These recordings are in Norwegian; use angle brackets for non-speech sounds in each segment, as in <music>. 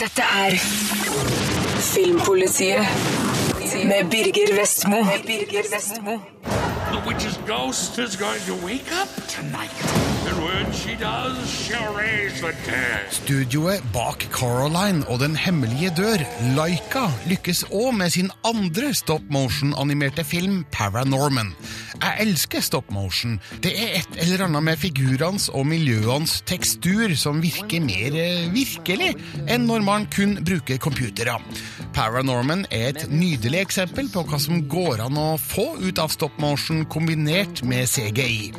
Dette er Filmpolitiet med Birger Vestmo. Birger Vestmo. The witch's ghost is going to wake up tonight. Studioet bak Caroline og Den hemmelige dør, Laika, lykkes òg med sin andre stop motion-animerte film Paranorman. Jeg elsker stop motion. Det er et eller annet med figurenes og miljøenes tekstur som virker mer eh, virkelig enn når man kun bruker computere. Paranorman er et nydelig eksempel på hva som går an å få ut av stop motion kombinert med CGI.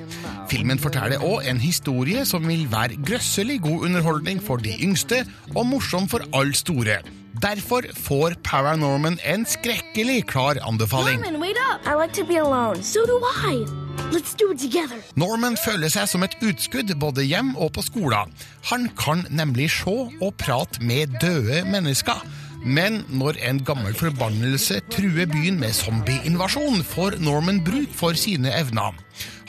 Filmen forteller òg en historie som vil være grøsselig god underholdning for de yngste, og morsom for alle store. Derfor får Paranorman en skrekkelig klar anbefaling. Norman, wait up! I like to be alone. So do I. Let's do it together. Norman føler seg som et utskudd både hjem og på skolen. Han kan nemlig se og prate med døde mennesker. Men når en gammel forbannelse truer byen med zombieinvasjon, får Norman bruk for sine evner.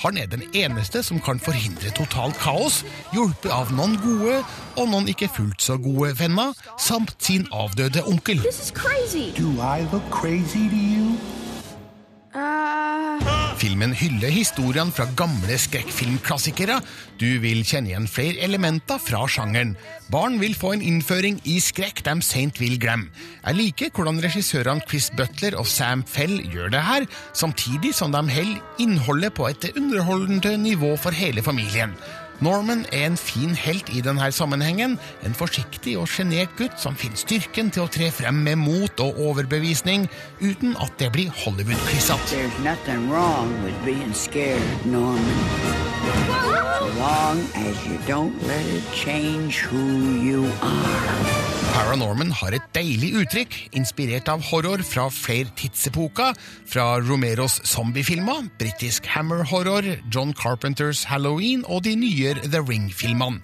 Han er den eneste som kan forhindre total kaos, hjulpet av noen gode og noen ikke fullt så gode venner, samt sin avdøde onkel. This is crazy. Do I look crazy to you? Uh, Filmen hyller historiene fra gamle skrekkfilmklassikere. Du vil kjenne igjen flere elementer fra sjangeren. Barn vil få en innføring i skrekk de seint vil glemme. Jeg liker hvordan regissørene Chris Butler og Sam Fell gjør det her, samtidig som de holder innholdet på et underholdende nivå for hele familien. Norman er en fin helt i denne sammenhengen, en forsiktig og sjenert gutt som finner styrken til å tre frem med mot og overbevisning, uten at det blir Hollywood-klissete. So. Paranorman har et deilig uttrykk, inspirert av horror fra flere tidsepoker, fra Romeros zombiefilmer, britisk Hammer Horror, John Carpenters Halloween og de nye The Ring-filmene.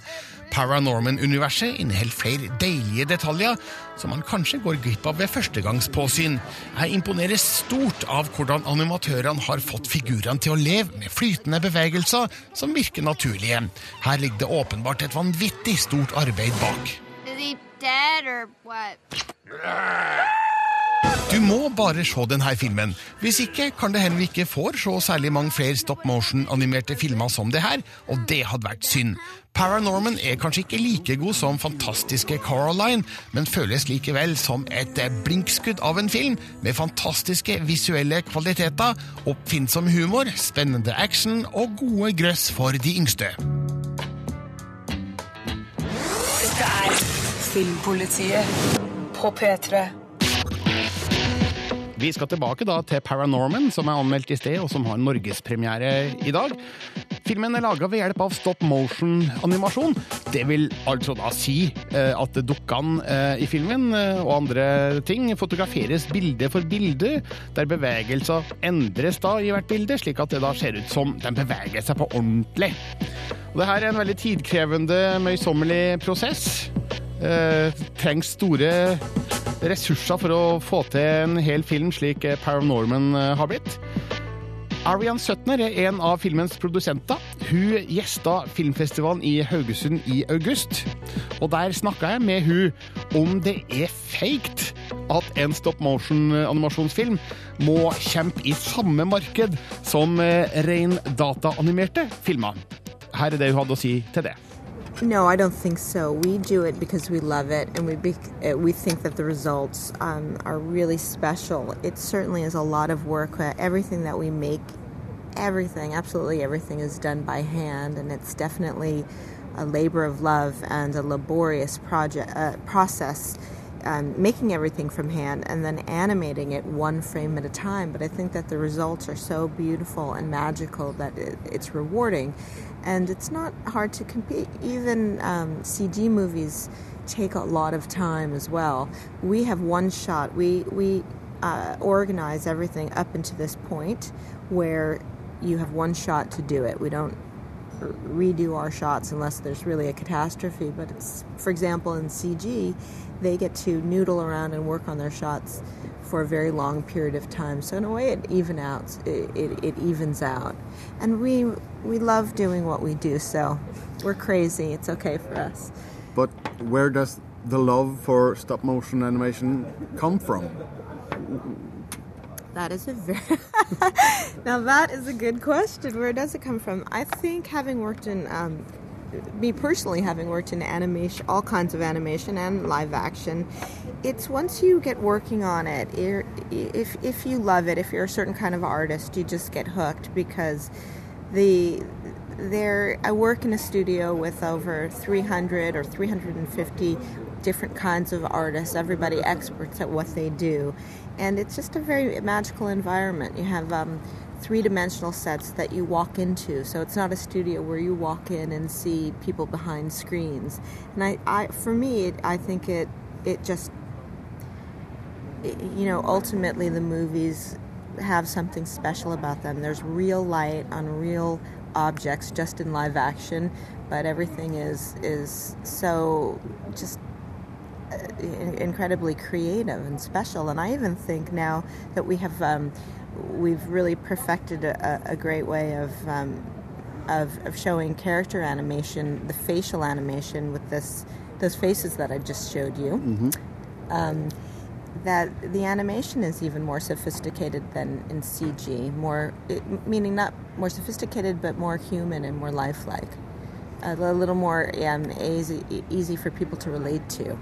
Paranorman-universet inneholder flere deilige detaljer som man kanskje går glipp av ved førstegangspåsyn. Jeg imponeres stort av hvordan animatørene har fått figurene til å leve med flytende bevegelser som virker naturlige. Her ligger det åpenbart et vanvittig stort arbeid bak. Is he dead or what? Du må bare se denne filmen. Hvis ikke kan det hende vi ikke får se særlig mange flere stop motion-animerte filmer som det her, og det hadde vært synd. Paranorman er kanskje ikke like god som fantastiske Coraline, men føles likevel som et eh, blinkskudd av en film med fantastiske visuelle kvaliteter, oppfinnsom humor, spennende action og gode grøss for de yngste. Dette er Filmpolitiet på P3. Vi skal tilbake da til Paranorman, som er anmeldt i sted, og som har norgespremiere i dag. Filmen er laga ved hjelp av stop motion-animasjon. Det vil altså da si eh, at dukkene eh, i filmen eh, og andre ting fotograferes bilde for bilde, der bevegelser endres da i hvert bilde, slik at det da ser ut som de beveger seg på ordentlig. Og det her er en veldig tidkrevende, møysommelig prosess. Eh, trengs store ressurser for å få til en hel film slik eh, Paranorman eh, har blitt. Arian Sutner er en av filmens produsenter. Hun gjesta filmfestivalen i Haugesund i august. Og der snakka jeg med hun om det er feigt at en stop motion-animasjonsfilm må kjempe i samme marked som rein dataanimerte filmer. Her er det hun hadde å si til det. No, I don't think so. We do it because we love it, and we be, uh, we think that the results um, are really special. It certainly is a lot of work. Everything that we make, everything, absolutely everything, is done by hand, and it's definitely a labor of love and a laborious project uh, process. Um, making everything from hand and then animating it one frame at a time. But I think that the results are so beautiful and magical that it, it's rewarding and it's not hard to compete. Even um, CG movies take a lot of time as well. We have one shot. We we uh, organize everything up into this point where you have one shot to do it. We don't redo our shots unless there's really a catastrophe. But it's, for example, in CG, they get to noodle around and work on their shots for a very long period of time. So in a way, it even out. It, it, it evens out, and we we love doing what we do. So we're crazy. It's okay for us. But where does the love for stop motion animation come from? That is a very <laughs> now that is a good question. Where does it come from? I think having worked in um, me personally, having worked in animation, all kinds of animation and live action, it's once you get working on it, if if you love it, if you're a certain kind of artist, you just get hooked because the there I work in a studio with over 300 or 350 different kinds of artists, everybody experts at what they do. And it's just a very magical environment. You have um, three dimensional sets that you walk into. So it's not a studio where you walk in and see people behind screens. And I, I for me, it, I think it, it just, it, you know, ultimately the movies have something special about them. There's real light on real objects just in live action, but everything is is so just incredibly creative and special. And I even think now that we have um, we've really perfected a, a great way of, um, of, of showing character animation, the facial animation with this those faces that I just showed you. Mm-hmm. Um, that the animation is even more sophisticated than in CG, more it, meaning not more sophisticated, but more human and more lifelike, a little more um, easy easy for people to relate to.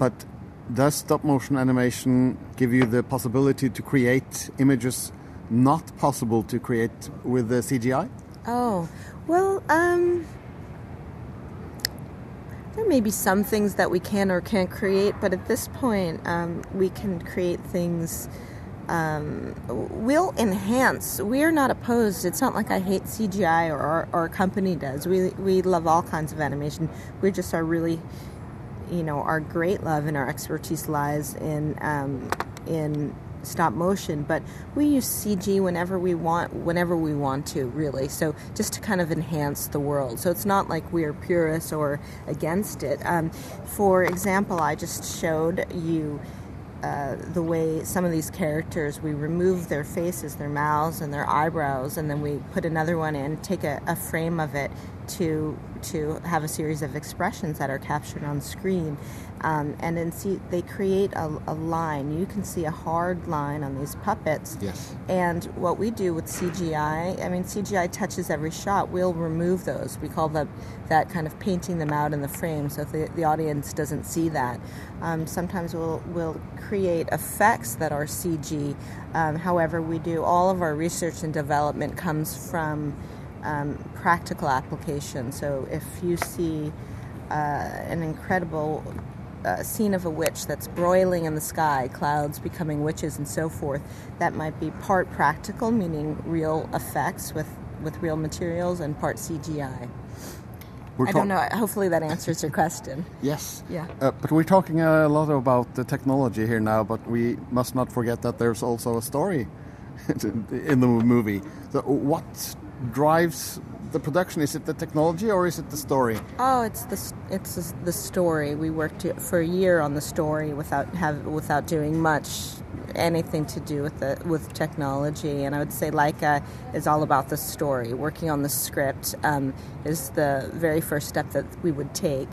But does stop motion animation give you the possibility to create images not possible to create with the CGI? Oh, well, um, there may be some things that we can or can't create, but at this point, um, we can create things. Um, we'll enhance. We are not opposed. It's not like I hate CGI or our, our company does. We we love all kinds of animation. We just are really you know, our great love and our expertise lies in um, in stop motion, but we use CG whenever we want, whenever we want to, really. So just to kind of enhance the world. So it's not like we're purists or against it. Um, for example, I just showed you. Uh, the way some of these characters, we remove their faces, their mouths, and their eyebrows, and then we put another one in, take a, a frame of it to to have a series of expressions that are captured on screen. Um, and then see they create a, a, line. You can see a hard line on these puppets. Yes. And what we do with CGI, I mean CGI touches every shot. We'll remove those. We call that that kind of painting them out in the frame, so the, the audience doesn't see that. Um, sometimes we'll we'll create effects that are CG. Um, however, we do all of our research and development comes from um, practical application. So if you see uh, an incredible uh, scene of a witch that's broiling in the sky, clouds becoming witches, and so forth, that might be part practical, meaning real effects with, with real materials, and part CGI. We're I don't know. Hopefully that answers your question. <laughs> yes. Yeah. Uh, but we're talking a lot about the technology here now, but we must not forget that there's also a story <laughs> in the movie. So what drives the production? Is it the technology or is it the story? Oh, it's the it's the story. We worked for a year on the story without have without doing much anything to do with the with technology. And I would say Laika is all about the story. Working on the script um, is the very first step that we would take.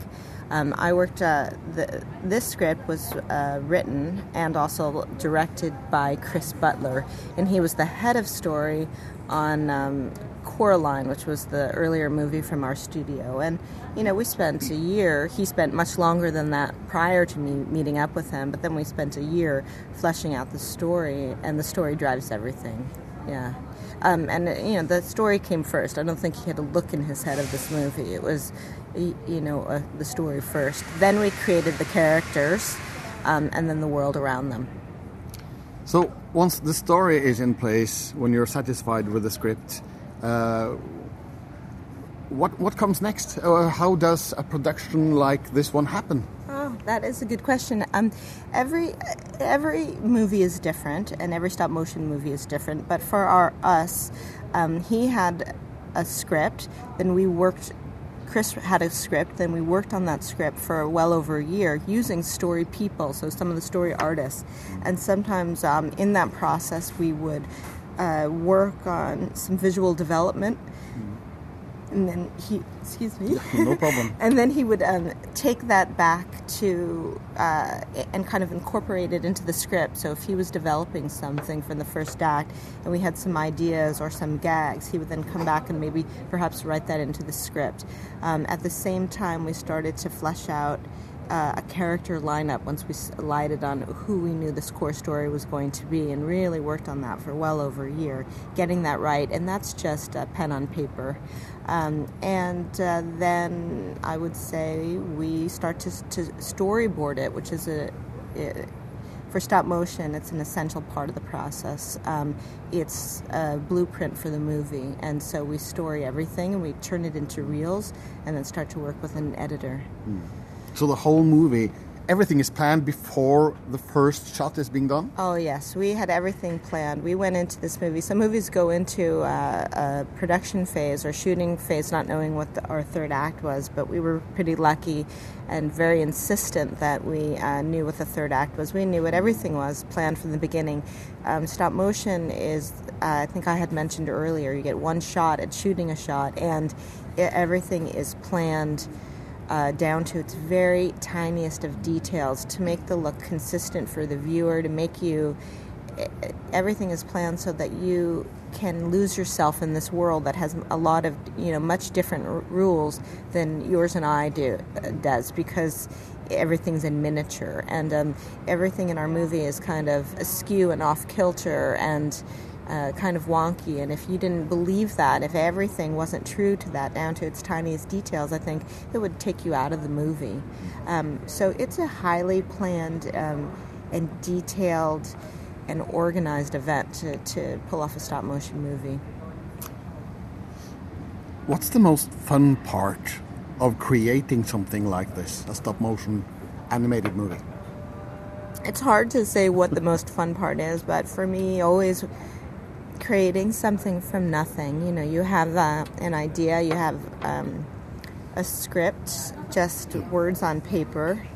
Um, I worked. Uh, the, this script was uh, written and also directed by Chris Butler, and he was the head of story on um, Coraline, which was the earlier movie from our studio. And, you know, we spent a year, he spent much longer than that prior to me meeting up with him, but then we spent a year fleshing out the story, and the story drives everything. Yeah. Um, and, you know, the story came first. I don't think he had a look in his head of this movie. It was, you know, uh, the story first. Then we created the characters, um, and then the world around them. So once the story is in place, when you're satisfied with the script, uh, what what comes next? Uh, how does a production like this one happen? That is a good question. Um, every every movie is different, and every stop motion movie is different. But for our us, um, he had a script, then we worked Chris had a script, then we worked on that script for well over a year using story people, so some of the story artists. And sometimes um, in that process, we would uh, work on some visual development. And then he excuse me. No problem. <laughs> and then he would um, take that back to uh, and kind of incorporate it into the script. So if he was developing something from the first act and we had some ideas or some gags he would then come back and maybe perhaps write that into the script. Um, at the same time we started to flesh out uh, a character lineup once we lighted on who we knew this core story was going to be and really worked on that for well over a year getting that right and that's just pen on paper um, and uh, then i would say we start to, to storyboard it which is a, for stop motion, it's an essential part of the process. Um, it's a blueprint for the movie, and so we story everything and we turn it into reels, and then start to work with an editor. So the whole movie, everything is planned before the first shot is being done? Oh yes, we had everything planned. We went into this movie. Some movies go into uh, a production phase or shooting phase, not knowing what the, our third act was. But we were pretty lucky and very insistent that we uh, knew what the third act was. We knew what everything was planned from the beginning. Um, stop motion is, uh, I think I had mentioned earlier, you get one shot at shooting a shot, and i everything is planned uh, down to its very tiniest of details to make the look consistent for the viewer, to make you. Everything is planned so that you can lose yourself in this world that has a lot of, you know, much different r- rules than yours and I do uh, does because everything's in miniature and um, everything in our movie is kind of askew and off kilter and uh, kind of wonky. And if you didn't believe that, if everything wasn't true to that down to its tiniest details, I think it would take you out of the movie. Um, so it's a highly planned um, and detailed and organized event to, to pull off a stop motion movie. What's the most fun part of creating something like this, a stop motion animated movie? It's hard to say what the most fun part is, but for me, always creating something from nothing. You know, you have uh, an idea, you have um, a script, just words on paper,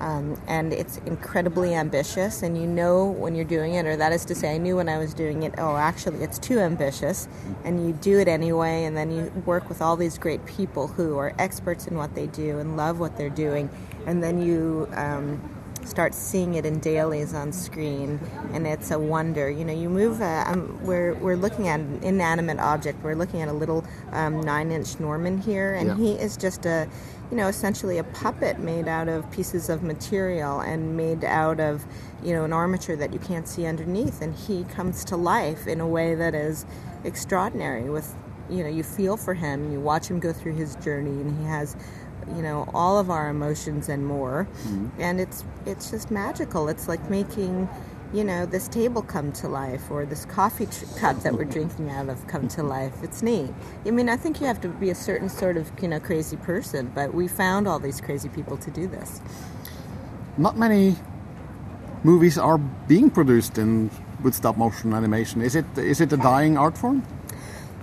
um, and it's incredibly ambitious. And you know when you're doing it, or that is to say, I knew when I was doing it, oh, actually, it's too ambitious. And you do it anyway, and then you work with all these great people who are experts in what they do and love what they're doing. And then you. Um, start seeing it in dailies on screen, and it's a wonder. You know, you move. Uh, um, we're we're looking at an inanimate object. We're looking at a little um, nine-inch Norman here, and Yeah. he is just a, you know, essentially a puppet made out of pieces of material and made out of, you know, an armature that you can't see underneath, and he comes to life in a way that is extraordinary. With, you know, you feel for him, you watch him go through his journey, and he has you know all of our emotions and more. Mm-hmm. And it's it's just magical. It's like making you know this table come to life or this coffee tr- cup that we're <laughs> drinking out of come to life. It's neat. I mean i think you have to be a certain sort of you know crazy person but we found all these crazy people to do this. Not many movies are being produced in with stop motion animation. Is it is it a dying art form?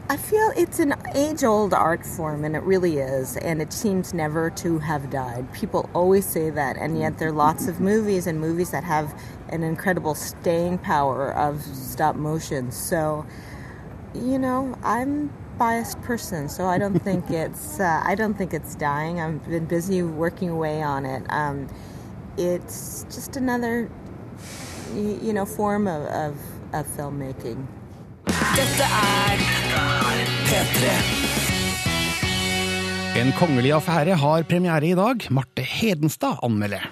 I feel it's an age old art form, and it really is, and it seems never to have died. People always say that, and yet there are lots of movies and movies that have an incredible staying power of stop motion. So, you know, I'm a biased person, so I don't think <laughs> it's uh, I don't think it's dying. I've been busy working away on it. Um, it's just another, you know, form of, of, of filmmaking. Dette er P3. En kongelig affære har premiere i dag. Marte Hedenstad anmelder.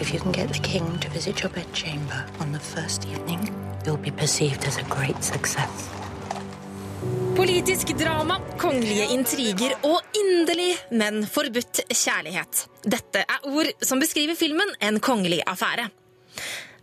If you can get the king to visit your bedchamber on the first evening, you'll be perceived as a great success. Politisk drama, kongelige intriger og inderlig, men forbudt kjærlighet. Dette er ord som beskriver filmen En kongelig affære.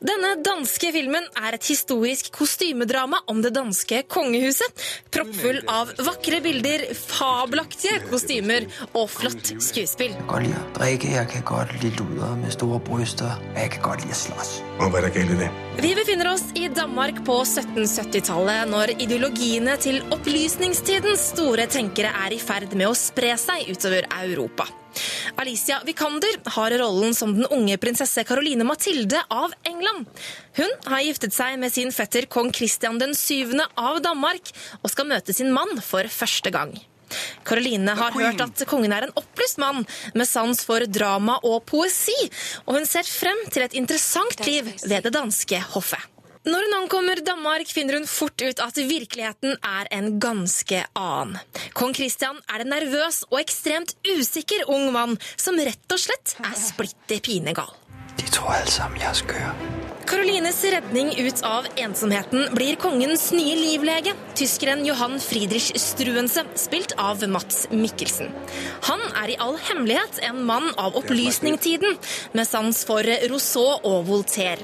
Denne danske filmen er et historisk kostymedrama om det danske kongehuset. Proppfull av vakre bilder, fabelaktige kostymer og flott skuespill. Jeg kan godt lide å drikke, jeg kan godt lide luder med store bryster, og jeg kan godt lide å slåss. Og hvad er det galt i det? Vi befinner oss i Danmark på 1770-tallet, når ideologiene til opplysningstidens store tenkere er i ferd med å spre seg utover Europa. Alicia Vikander har rollen som den unge prinsesse Caroline Mathilde av England. Hun har giftet seg med sin fetter kong Christian den 7. av Danmark og skal møte sin mann for første gang. Caroline har hørt at kongen er en opplyst mann med sans for drama og poesi, og hun ser frem til et interessant liv ved det danske hoffet. Når hun ankommer Danmark, finner hun fort ut at virkeligheten er en ganske annen. Kong Christian er en nervøs og ekstremt usikker ung mann som rett og slett er splitter pinegal. De tror alle sammen jeg er skør. Karolines redning ut av ensomheten blir kongens nye livlege, tyskeren Johan Friedrich Struense, spilt av Mats Mikkelsen. Han er i all hemmelighet en mann av opplysningstiden, med sans for Rousseau og Voltaire.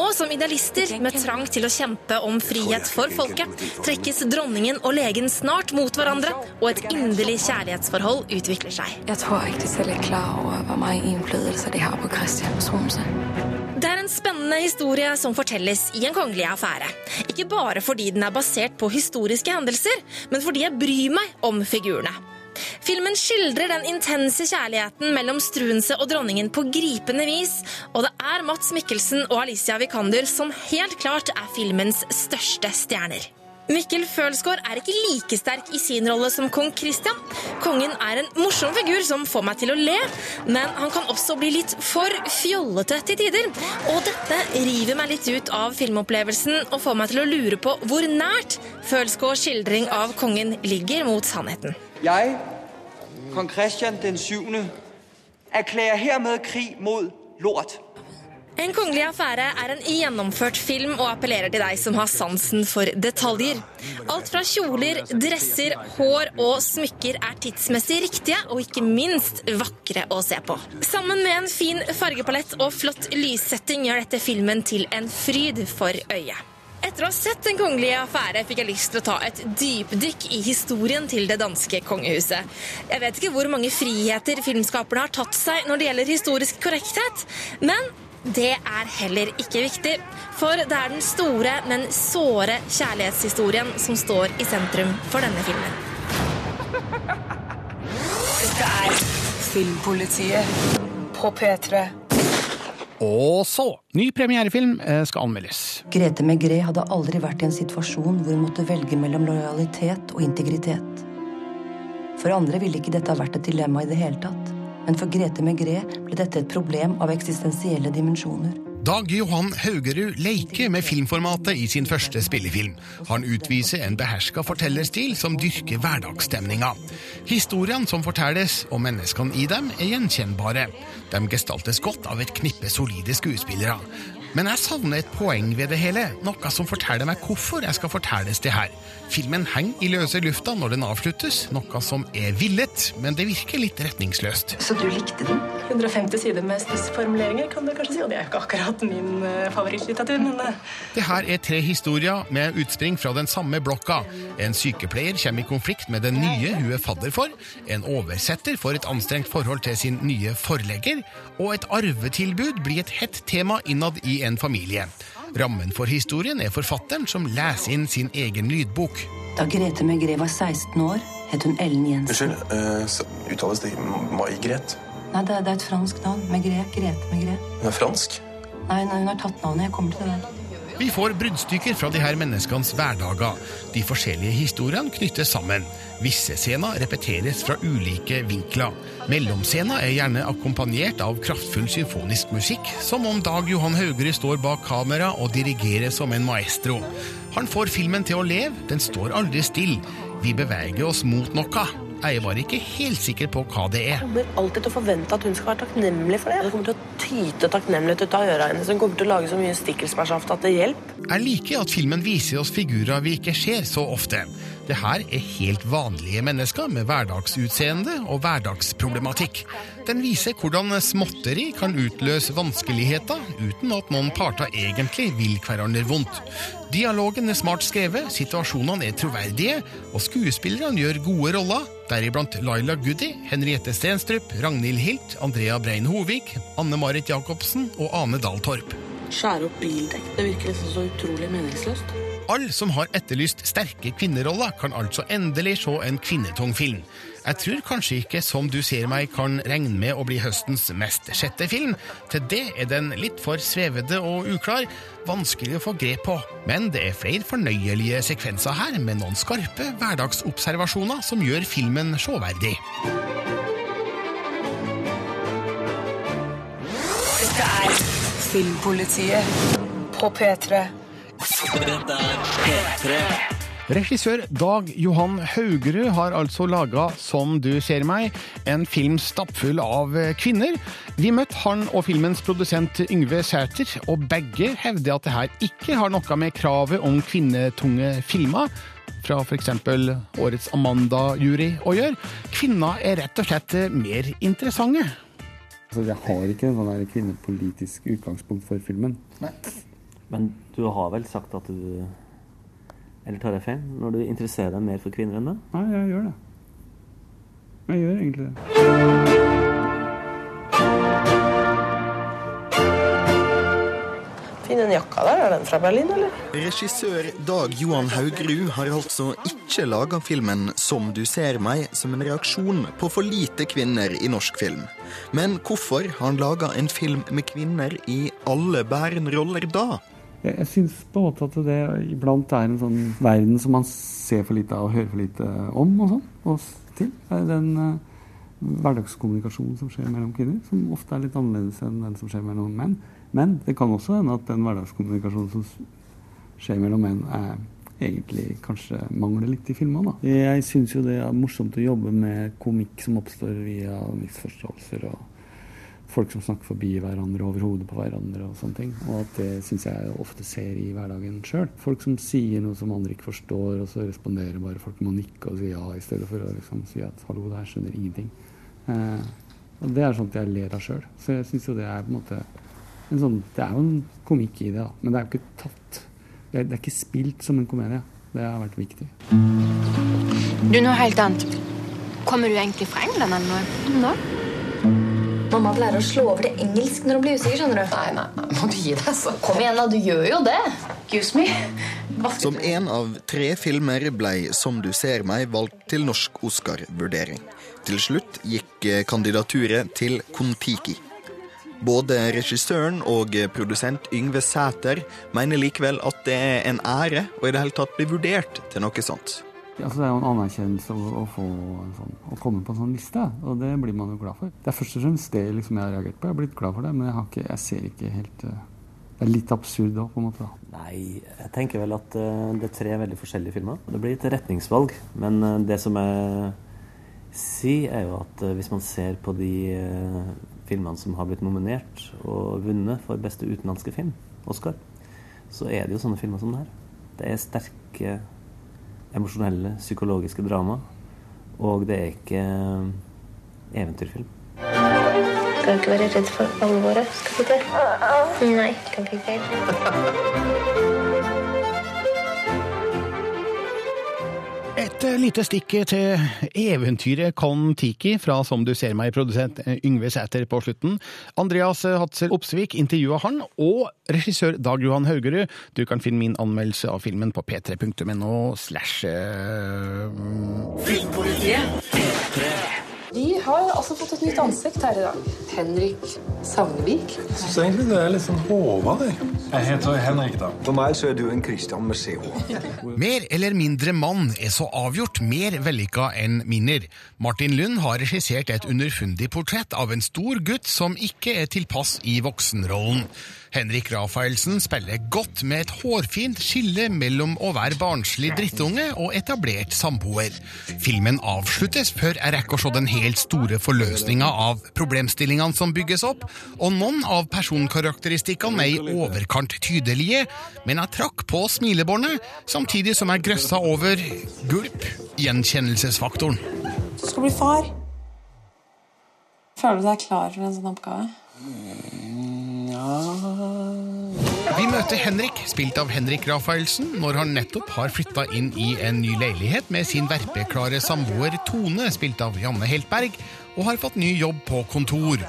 Og som idealister med trang til å kjempe om frihet for folket, trekkes dronningen og legen snart mot hverandre, og et inderlig kjærlighetsforhold utvikler seg. Jeg tror ikke de selv er klar over hvor mye innflytelse de har på Christian Tromsø. Det er en spennende historie som fortelles i en kongelig affære. Ikke bare fordi den er basert på historiske hendelser, men fordi jeg bryr meg om figurene. Filmen skildrer den intense kjærligheten mellom Struense og dronningen på gripende vis, og det er Mats Mikkelsen og Alicia Vikander som helt klart er filmens største stjerner. Mikkel Følsgaard er ikke like sterk i sin rolle som kong Christian. Kongen er en morsom figur som får meg til å le, men han kan også bli litt for fjollete til tider. Og dette river meg litt ut av filmopplevelsen og får meg til å lure på hvor nært Følsgaards skildring av kongen ligger mot sannheten. Jeg, kong Christian den 7., erklærer hermed krig mot lort. En kongelig affære er en gjennomført film og appellerer til deg som har sansen for detaljer. Alt fra kjoler, dresser, hår og smykker er tidsmessig riktige og ikke minst vakre å se på. Sammen med en fin fargepalett og flott lyssetting gjør dette filmen til en fryd for øyet. Etter å ha sett Den kongelige affære fikk jeg lyst til å ta et dypdykk i historien til det danske kongehuset. Jeg vet ikke hvor mange friheter filmskaperne har tatt seg når det gjelder historisk korrekthet, men det er heller ikke viktig, for det er den store, men såre kjærlighetshistorien som står i sentrum for denne filmen. Dette er Filmpolitiet på P3. Og så, ny premierefilm eh, skal anmeldes. Grete Megré hadde aldri vært i en situasjon hvor hun måtte velge mellom lojalitet og integritet. For andre ville ikke dette ha vært et dilemma i det hele tatt. Men for Grete Megré ble dette et problem av eksistensielle dimensjoner. Dag Johan Haugerud leker med filmformatet i sin første spillefilm. Han utviser en beherska fortellerstil som dyrker hverdagsstemninga. Historiene som fortelles, og menneskene i dem, er gjenkjennbare. De gestaltes godt av et knippe solide skuespillere. Men jeg savner et poeng ved det hele, noe som forteller meg hvorfor jeg skal fortelles det her. Filmen henger i løse lufta når den avsluttes, noe som er villet, men det virker litt retningsløst. Så du likte den? 150 sider med spissformuleringer, kan du kanskje si. Og det er jo ikke akkurat min uh, favorittlitteratur, men uh... Det her er tre historier med utspring fra den samme blokka. En sykepleier kommer i konflikt med den nye hun er fadder for, en oversetter får et anstrengt forhold til sin nye forlegger, og et arvetilbud blir et hett tema innad i en familie. Rammen for historien er forfatteren som leser inn sin egen lydbok. Da Grete Megré var 16 år, het hun Ellen Jensen. Unnskyld, uh, uttales det May-Gret? Nei, det er, det er et fransk navn. Megré. Grete Megré. Hun er fransk? Nei, nei, hun har tatt navnet. Jeg kommer til det. Vi får bruddstykker fra de her menneskenes hverdager. De forskjellige historiene knyttes sammen. Visse scener repeteres fra ulike vinkler. Mellomscener er gjerne akkompagnert av kraftfull symfonisk musikk, som om Dag Johan Haugerud står bak kamera og dirigerer som en maestro. Han får filmen til å leve, den står aldri stille. Vi beveger oss mot noe. Jeg bare ikke helt sikker på hva det er. Jeg kommer alltid til å forvente at hun skal være takknemlig for det. Det kommer til å tyte takknemlighet ut av øra hennes. Hun kommer til å lage så mye stikkelsbærsaft at det hjelper. Jeg liker at filmen viser oss figurer vi ikke ser så ofte. Det her er helt vanlige mennesker med hverdagsutseende og hverdagsproblematikk. Den viser hvordan småtteri kan utløse vanskeligheter uten at noen parter egentlig vil hverandre vondt. Dialogen er smart skrevet, situasjonene er troverdige, og skuespillerne gjør gode roller, deriblant Laila Goody, Henriette Stenstrup, Ragnhild Hilt, Andrea Brein Hovig, Anne Marit Jacobsen og Ane Dahl Torp. Skjære opp bildekk. Det virker liksom så utrolig meningsløst. Alle som har etterlyst sterke kvinneroller, kan altså endelig se en kvinnetung film. Jeg tror kanskje ikke Som du ser meg kan regne med å bli høstens mest sjette film. Til det er den litt for svevede og uklar, vanskelig å få grep på. Men det er flere fornøyelige sekvenser her, med noen skarpe hverdagsobservasjoner som gjør filmen sjåverdig. Dette er Filmpolitiet på P3. Dette er P3. Regissør Dag Johan Haugerud har altså laga Som du ser meg, en film stappfull av kvinner. Vi møtte han og filmens produsent Yngve Sæter, og begge hevder at det her ikke har noe med kravet om kvinnetunge filmer fra f.eks. årets Amanda-jury å gjøre. Kvinner er rett og slett mer interessante. Altså, jeg har ikke en sånn kvinnepolitisk utgangspunkt for filmen. Nei. Men du har vel sagt at du Eller tar jeg feil? Når du interesserer deg mer for kvinner enn det? Nei, jeg gjør det. Jeg gjør egentlig det. Finn den jakka der. Er den fra Berlin, eller? Regissør Dag Johan Haugerud har altså ikke laga filmen 'Som du ser meg' som en reaksjon på for lite kvinner i norsk film. Men hvorfor har han laga en film med kvinner i alle bærende roller da? Jeg, jeg syns på en måte at det iblant er en sånn verden som man ser for lite av og hører for lite om og sånn. Og til. Den uh, hverdagskommunikasjonen som skjer mellom kvinner, som ofte er litt annerledes enn den som skjer mellom menn. Men det kan også hende at den hverdagskommunikasjonen som skjer mellom menn, er egentlig kanskje mangler litt i filmene. Da. Jeg syns jo det er morsomt å jobbe med komikk som oppstår via misforståelser og folk som snakker forbi hverandre over hodet på hverandre og sånne ting. Og at det syns jeg ofte ser i hverdagen sjøl. Folk som sier noe som andre ikke forstår, og så responderer bare folk med å nikke og si ja, i stedet for å liksom si at hallo, det her skjønner ingenting. Eh, og det er sånt jeg ler av sjøl. Så jeg syns jo det er på en måte en sånn, Det er jo en komikk i det, da. Men det er jo ikke tatt Det er, det er ikke spilt som en komedie. Det har vært viktig. Du, noe helt annet. Kommer du egentlig fra England eller noe? Nå? Mamma pleier å slå over til engelsk når hun blir usikker. skjønner du? Nei, nei, nei, må du gi deg, så. Kom igjen, da. Du gjør jo det. Excuse me. <laughs> Som en av tre filmer ble 'Som du ser meg' valgt til norsk Oscar-vurdering. Til slutt gikk eh, kandidaturet til Kon-Tiki. Både regissøren og produsent Yngve Sæter mener likevel at det er en ære å i det hele tatt bli vurdert til noe sånt. Altså, det er jo en anerkjennelse å, å, få en sånn, å komme på en sånn liste, og det blir man jo glad for. Det er først og fremst det liksom, jeg har reagert på. Jeg har blitt glad for det, men jeg, ikke, jeg ser ikke helt uh, Det er litt absurd da, på en måte. da. Nei, jeg tenker vel at uh, det er tre veldig forskjellige filmer. Det blir et retningsvalg, men uh, det som jeg sier, er jo at hvis man ser på de filmene som har blitt nominert og vunnet for beste utenlandske film, Oscar, så er det jo sånne filmer som det her. Det er sterke emosjonelle, psykologiske drama. Og det er ikke eventyrfilm. Skal ikke være redd for alvoret? Skal du det? Nei, kan ikke helt. <laughs> Et lite stikk til eventyret Kon-Tiki fra Som du ser meg, produsent Yngve Sæter på slutten. Andreas Hatzel Opsvik intervjua han, og regissør Dag Johan Haugerud. Du kan finne min anmeldelse av filmen på p3.no slash Filmpolitiet P3. Vi har altså fått et nytt ansikt her i dag. Henrik Savnevik. Jeg syns egentlig det er litt sånn håva, det. Jeg heter Henrik, da. For meg så er du en Christian med CH. <laughs> Mer eller mindre mann er så avgjort mer vellykka enn minner. Martin Lund har regissert et underfundig portrett av en stor gutt som ikke er tilpass i voksenrollen. Henrik Rafaelsen spiller godt med et hårfint skille mellom å være barnslig drittunge og etablert samboer. Filmen avsluttes før jeg rekker å se den helt store forløsninga av problemstillingene som bygges opp, og noen av personkarakteristikkene er i overkant tydelige, men jeg trakk på smilebåndet, samtidig som jeg grøssa over gulp gjenkjennelsesfaktoren. Du skal bli far. Føler du deg klar for en sånn oppgave? Vi møter Henrik, spilt av Henrik Rafaelsen, når han nettopp har flytta inn i en ny leilighet med sin verpeklare samboer Tone, spilt av Janne Heltberg, og har fått ny jobb på kontor.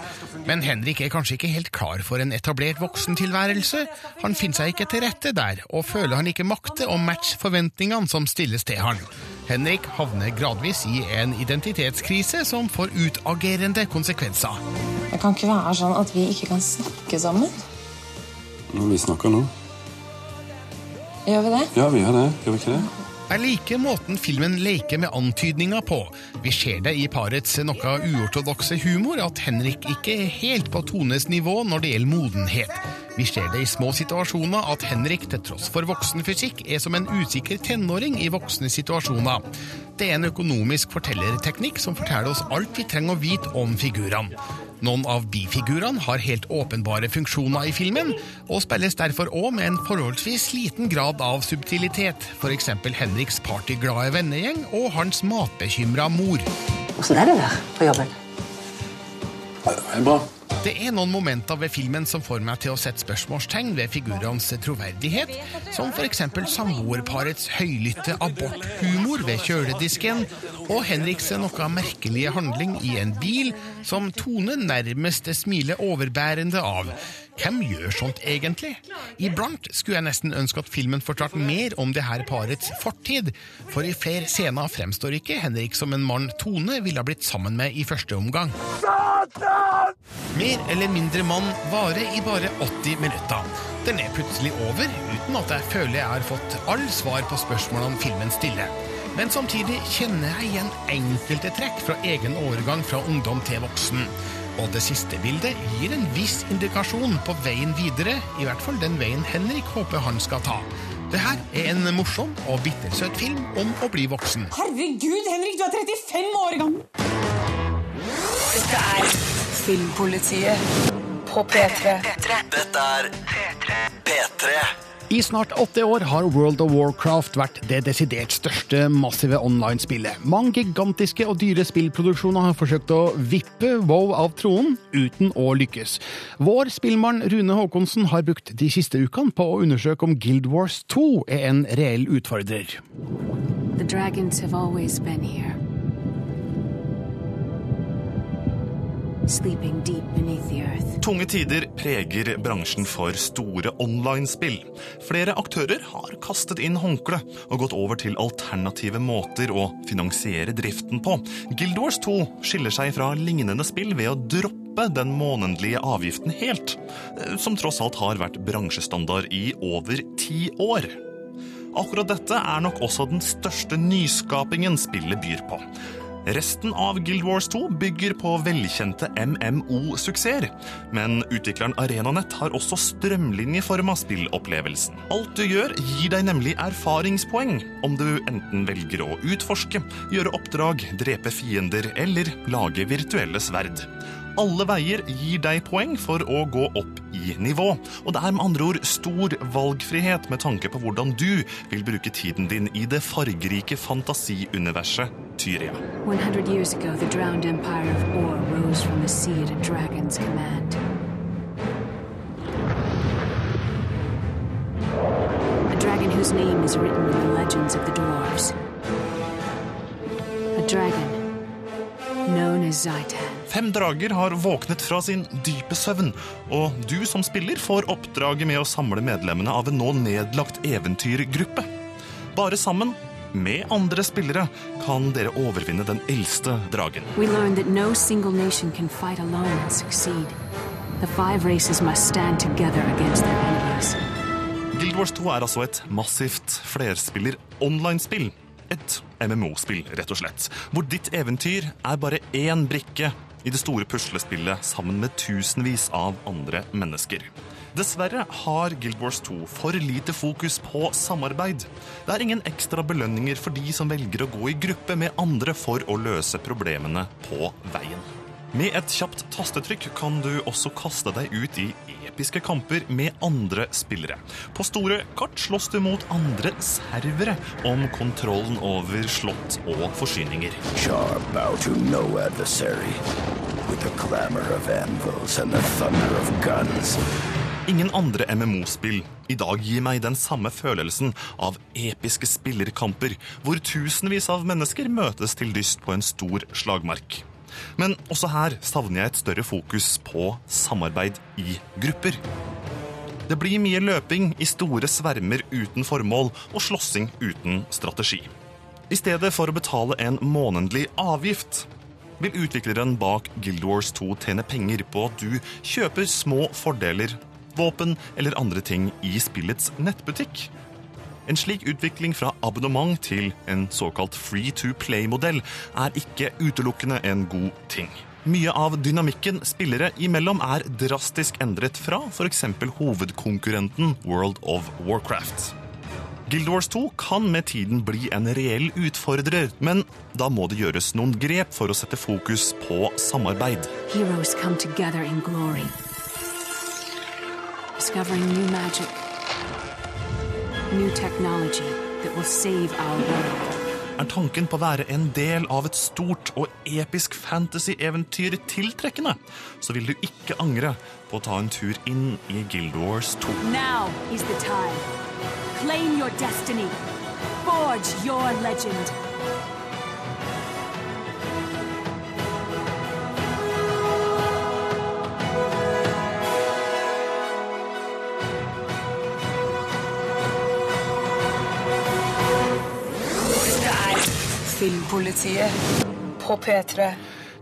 Men Henrik er kanskje ikke helt klar for en etablert voksentilværelse. Han finner seg ikke til rette der, og føler han ikke makter å matche forventningene som stilles til han. Henrik havner gradvis i en identitetskrise som får utagerende konsekvenser. Det kan ikke være sånn at vi ikke kan snakke sammen. Ja, vi snakker nå? Gjør vi det? Ja, vi gjør det. Gjør vi ikke det? Jeg liker måten filmen leker med antydninger på. Vi ser det i parets noe uortodokse humor at Henrik ikke er helt på Tones nivå når det gjelder modenhet. Vi ser det i små situasjoner at Henrik til tross for voksen fysikk, er som en usikker tenåring i voksne situasjoner. Det er en økonomisk fortellerteknikk som forteller oss alt vi trenger å vite om figurene. Noen av bifigurene har helt åpenbare funksjoner i filmen, og spilles derfor òg med en forholdsvis liten grad av subtilitet, f.eks. Henriks partyglade vennegjeng og hans matbekymra mor. Åssen er det der på jobben? Det er bra. Det er noen momenter ved filmen som får meg til å sette spørsmålstegn ved figurenes troverdighet, som f.eks. samboerparets høylytte aborthumor ved kjøledisken, og Henriks noe merkelige handling i en bil som Tone nærmest smiler overbærende av. Hvem gjør sånt egentlig? Iblant skulle jeg nesten ønske at filmen fortalte mer om det her parets fortid, for i flere scener fremstår ikke Henrik som en mann Tone ville ha blitt sammen med i første omgang. Mer eller mindre mann varer i bare 80 minutter. Den er plutselig over, uten at jeg føler jeg har fått all svar på spørsmålene filmen stiller. Men samtidig kjenner jeg igjen enkelte trekk fra egen overgang fra ungdom til voksen. Og det siste bildet gir en viss indikasjon på veien videre, i hvert fall den veien Henrik håper han skal ta. Det her er en morsom og bittersøt film om å bli voksen. Herregud, Henrik, du er 35 år gammel! Dette er Filmpolitiet på P3. Dette er P3. I snart åtte år har World of Warcraft vært det desidert største massive online-spillet. Mange gigantiske og dyre spillproduksjoner har forsøkt å vippe WoW av tronen, uten å lykkes. Vår spillmann Rune Haakonsen har brukt de siste ukene på å undersøke om Guild Wars 2 er en reell utfordrer. The dragons have always been here. Tunge tider preger bransjen for store online-spill. Flere aktører har kastet inn håndkle og gått over til alternative måter å finansiere driften på. Guild Wars 2 skiller seg fra lignende spill ved å droppe den månedlige avgiften helt, som tross alt har vært bransjestandard i over ti år. Akkurat dette er nok også den største nyskapingen spillet byr på. Resten av Guild Wars 2 bygger på velkjente MMO-suksesser, men utvikleren ArenaNet har også strømlinjeforma spillopplevelsen. Alt du gjør, gir deg nemlig erfaringspoeng, om du enten velger å utforske, gjøre oppdrag, drepe fiender eller lage virtuelle sverd. Alle veier gir deg poeng for å gå opp i nivå, og det er med andre ord stor valgfrihet med tanke på hvordan du vil bruke tiden din i det fargerike fantasiuniverset Tyria. 100 years ago, the drowned empire of Or rose from the sea at a dragon's command. A dragon whose name is written in the legends of known as Zaitan. Fem drager har våknet fra sin dype søvn, og du som spiller får oppdraget med å samle medlemmene av en nå nedlagt eventyrgruppe. Bare sammen, med andre spillere, kan dere overvinne den eldste dragen. No. Guild Wars 2 er altså et massivt flerspiller online-spill. Et MMO-spill, rett og slett. Hvor ditt eventyr er bare én brikke i det store puslespillet sammen med tusenvis av andre mennesker. Dessverre har Guild Wars 2 for lite fokus på samarbeid. Det er ingen ekstra belønninger for de som velger å gå i gruppe med andre for å løse problemene på veien. Med et kjapt tastetrykk kan du også kaste deg ut i episke kamper med andre spillere. På store kart slåss du mot andre servere om kontrollen over slott og forsyninger. Ingen andre MMO-spill i dag gir meg den samme følelsen av episke spillerkamper, hvor tusenvis av mennesker møtes til dyst på en stor slagmark. Men også her savner jeg et større fokus på samarbeid i grupper. Det blir mye løping i store svermer uten formål og slåssing uten strategi. I stedet for å betale en månedlig avgift vil utvikleren bak Guild Wars 2 tjene penger på at du kjøper små fordeler, våpen eller andre ting i spillets nettbutikk. En slik utvikling fra abonnement til en såkalt free to play-modell er ikke utelukkende en god ting. Mye av dynamikken spillere imellom er drastisk endret fra f.eks. hovedkonkurrenten World of Warcraft. Guild Wars 2 kan med tiden bli en reell utfordrer, men da må det gjøres noen grep for å sette fokus på samarbeid. Heroes come together in glory, discovering new magic, new technology that will save our world. Er tanken på å være en del av et stort og episk fantasy-eventyr tiltrekkende, så vil du ikke angre på å ta en tur inn i Guild Wars 2. Now is the time. Claim your destiny. Forge your legend. Filmpolitiet på P3.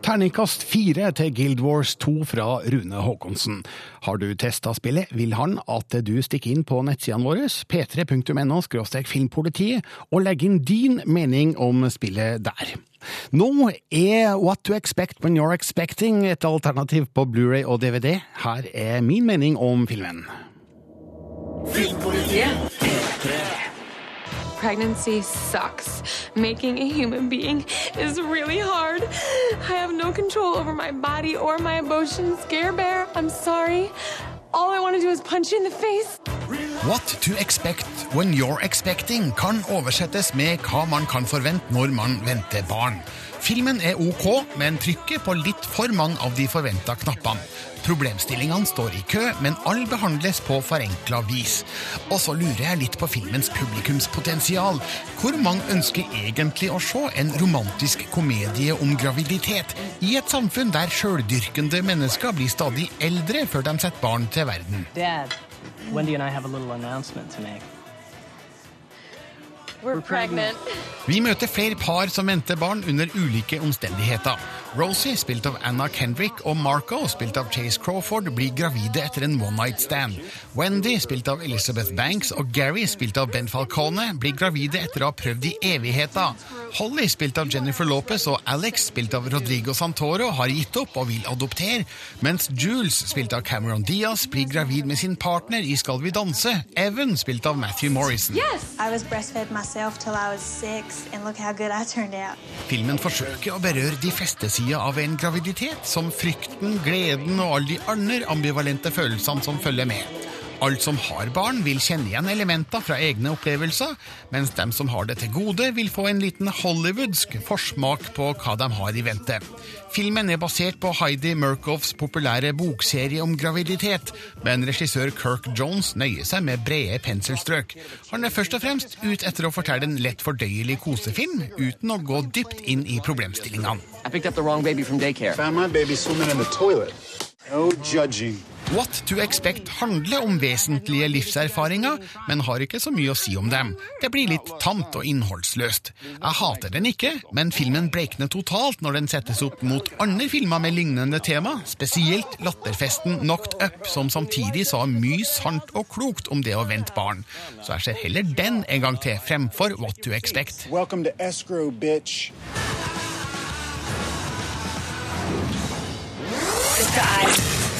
Terningkast fire til Guild Wars 2 fra Rune Haakonsen. Har du testa spillet, vil han at du stikker inn på nettsidene våre, p3.no filmpolitiet, og legger inn din mening om spillet der. Nå er What to Expect When You're Expecting et alternativ på Blu-ray og DVD. Her er min mening om filmen. Filmpolitiet P3. Pregnancy sucks. Making a human being is really hard. I have no control over my body or my emotions. Scare Bear, I'm sorry. All I want to do is punch you in the face. What to expect when you're expecting kan oversettes med hva man kan forvente når man venter barn. Filmen er ok, men trykker på litt for mange av de forventa knappene. Problemstillingene står i kø, men alle behandles på forenkla vis. Og så lurer jeg litt på filmens publikumspotensial. Hvor mange ønsker egentlig å se en romantisk komedie om graviditet i et samfunn der sjøldyrkende mennesker blir stadig eldre før de setter barn til verden? Dad, Wendy and I have a little announcement to make. We're pregnant. Vi møter flere par som venter barn under ulike omstendigheter. Rosie, spilt av Anna Kendrick, og Marco, spilt av Chase Crawford, blir gravide etter en one night stand. Wendy, spilt av Elizabeth Banks, og Gary, spilt av Ben Falcone, blir gravide etter å ha prøvd i evigheter. Holly, spilt av Jennifer Lopez, og Alex, spilt av Rodrigo Santoro, har gitt opp og vil adoptere, mens Jules, spilt av Cameron Diaz, blir gravid med sin partner i Skal vi danse, Evan, spilt av Matthew Morrison. I was breastfed myself Filmen forsøker å berøre de fleste sider av en graviditet, som frykten, gleden og alle de andre ambivalente følelsene som følger med. Alle som har barn, vil kjenne igjen elementer fra egne opplevelser, mens dem som har det til gode, vil få en liten hollywoodsk forsmak på hva de har i vente. Filmen er basert på Heidi Murkoffs populære bokserie om graviditet, men regissør Kirk Jones nøyer seg med brede penselstrøk. Han er først og fremst ut etter å fortelle en lett fordøyelig kosefilm, uten å gå dypt inn i problemstillingene. I picked up the wrong baby from daycare. Found my baby swimming in the toilet. No judging. What to Expect handler om vesentlige livserfaringer, men har ikke så mye å si om dem. Det blir litt tamt og innholdsløst. Jeg hater den ikke, men filmen bleikner totalt når den settes opp mot andre filmer med lignende tema, spesielt latterfesten Knocked Up, som samtidig sa mye sant og klokt om det å vente barn. Så jeg ser heller den en gang til fremfor What to Expect. Welcome to escrow, bitch. Dette er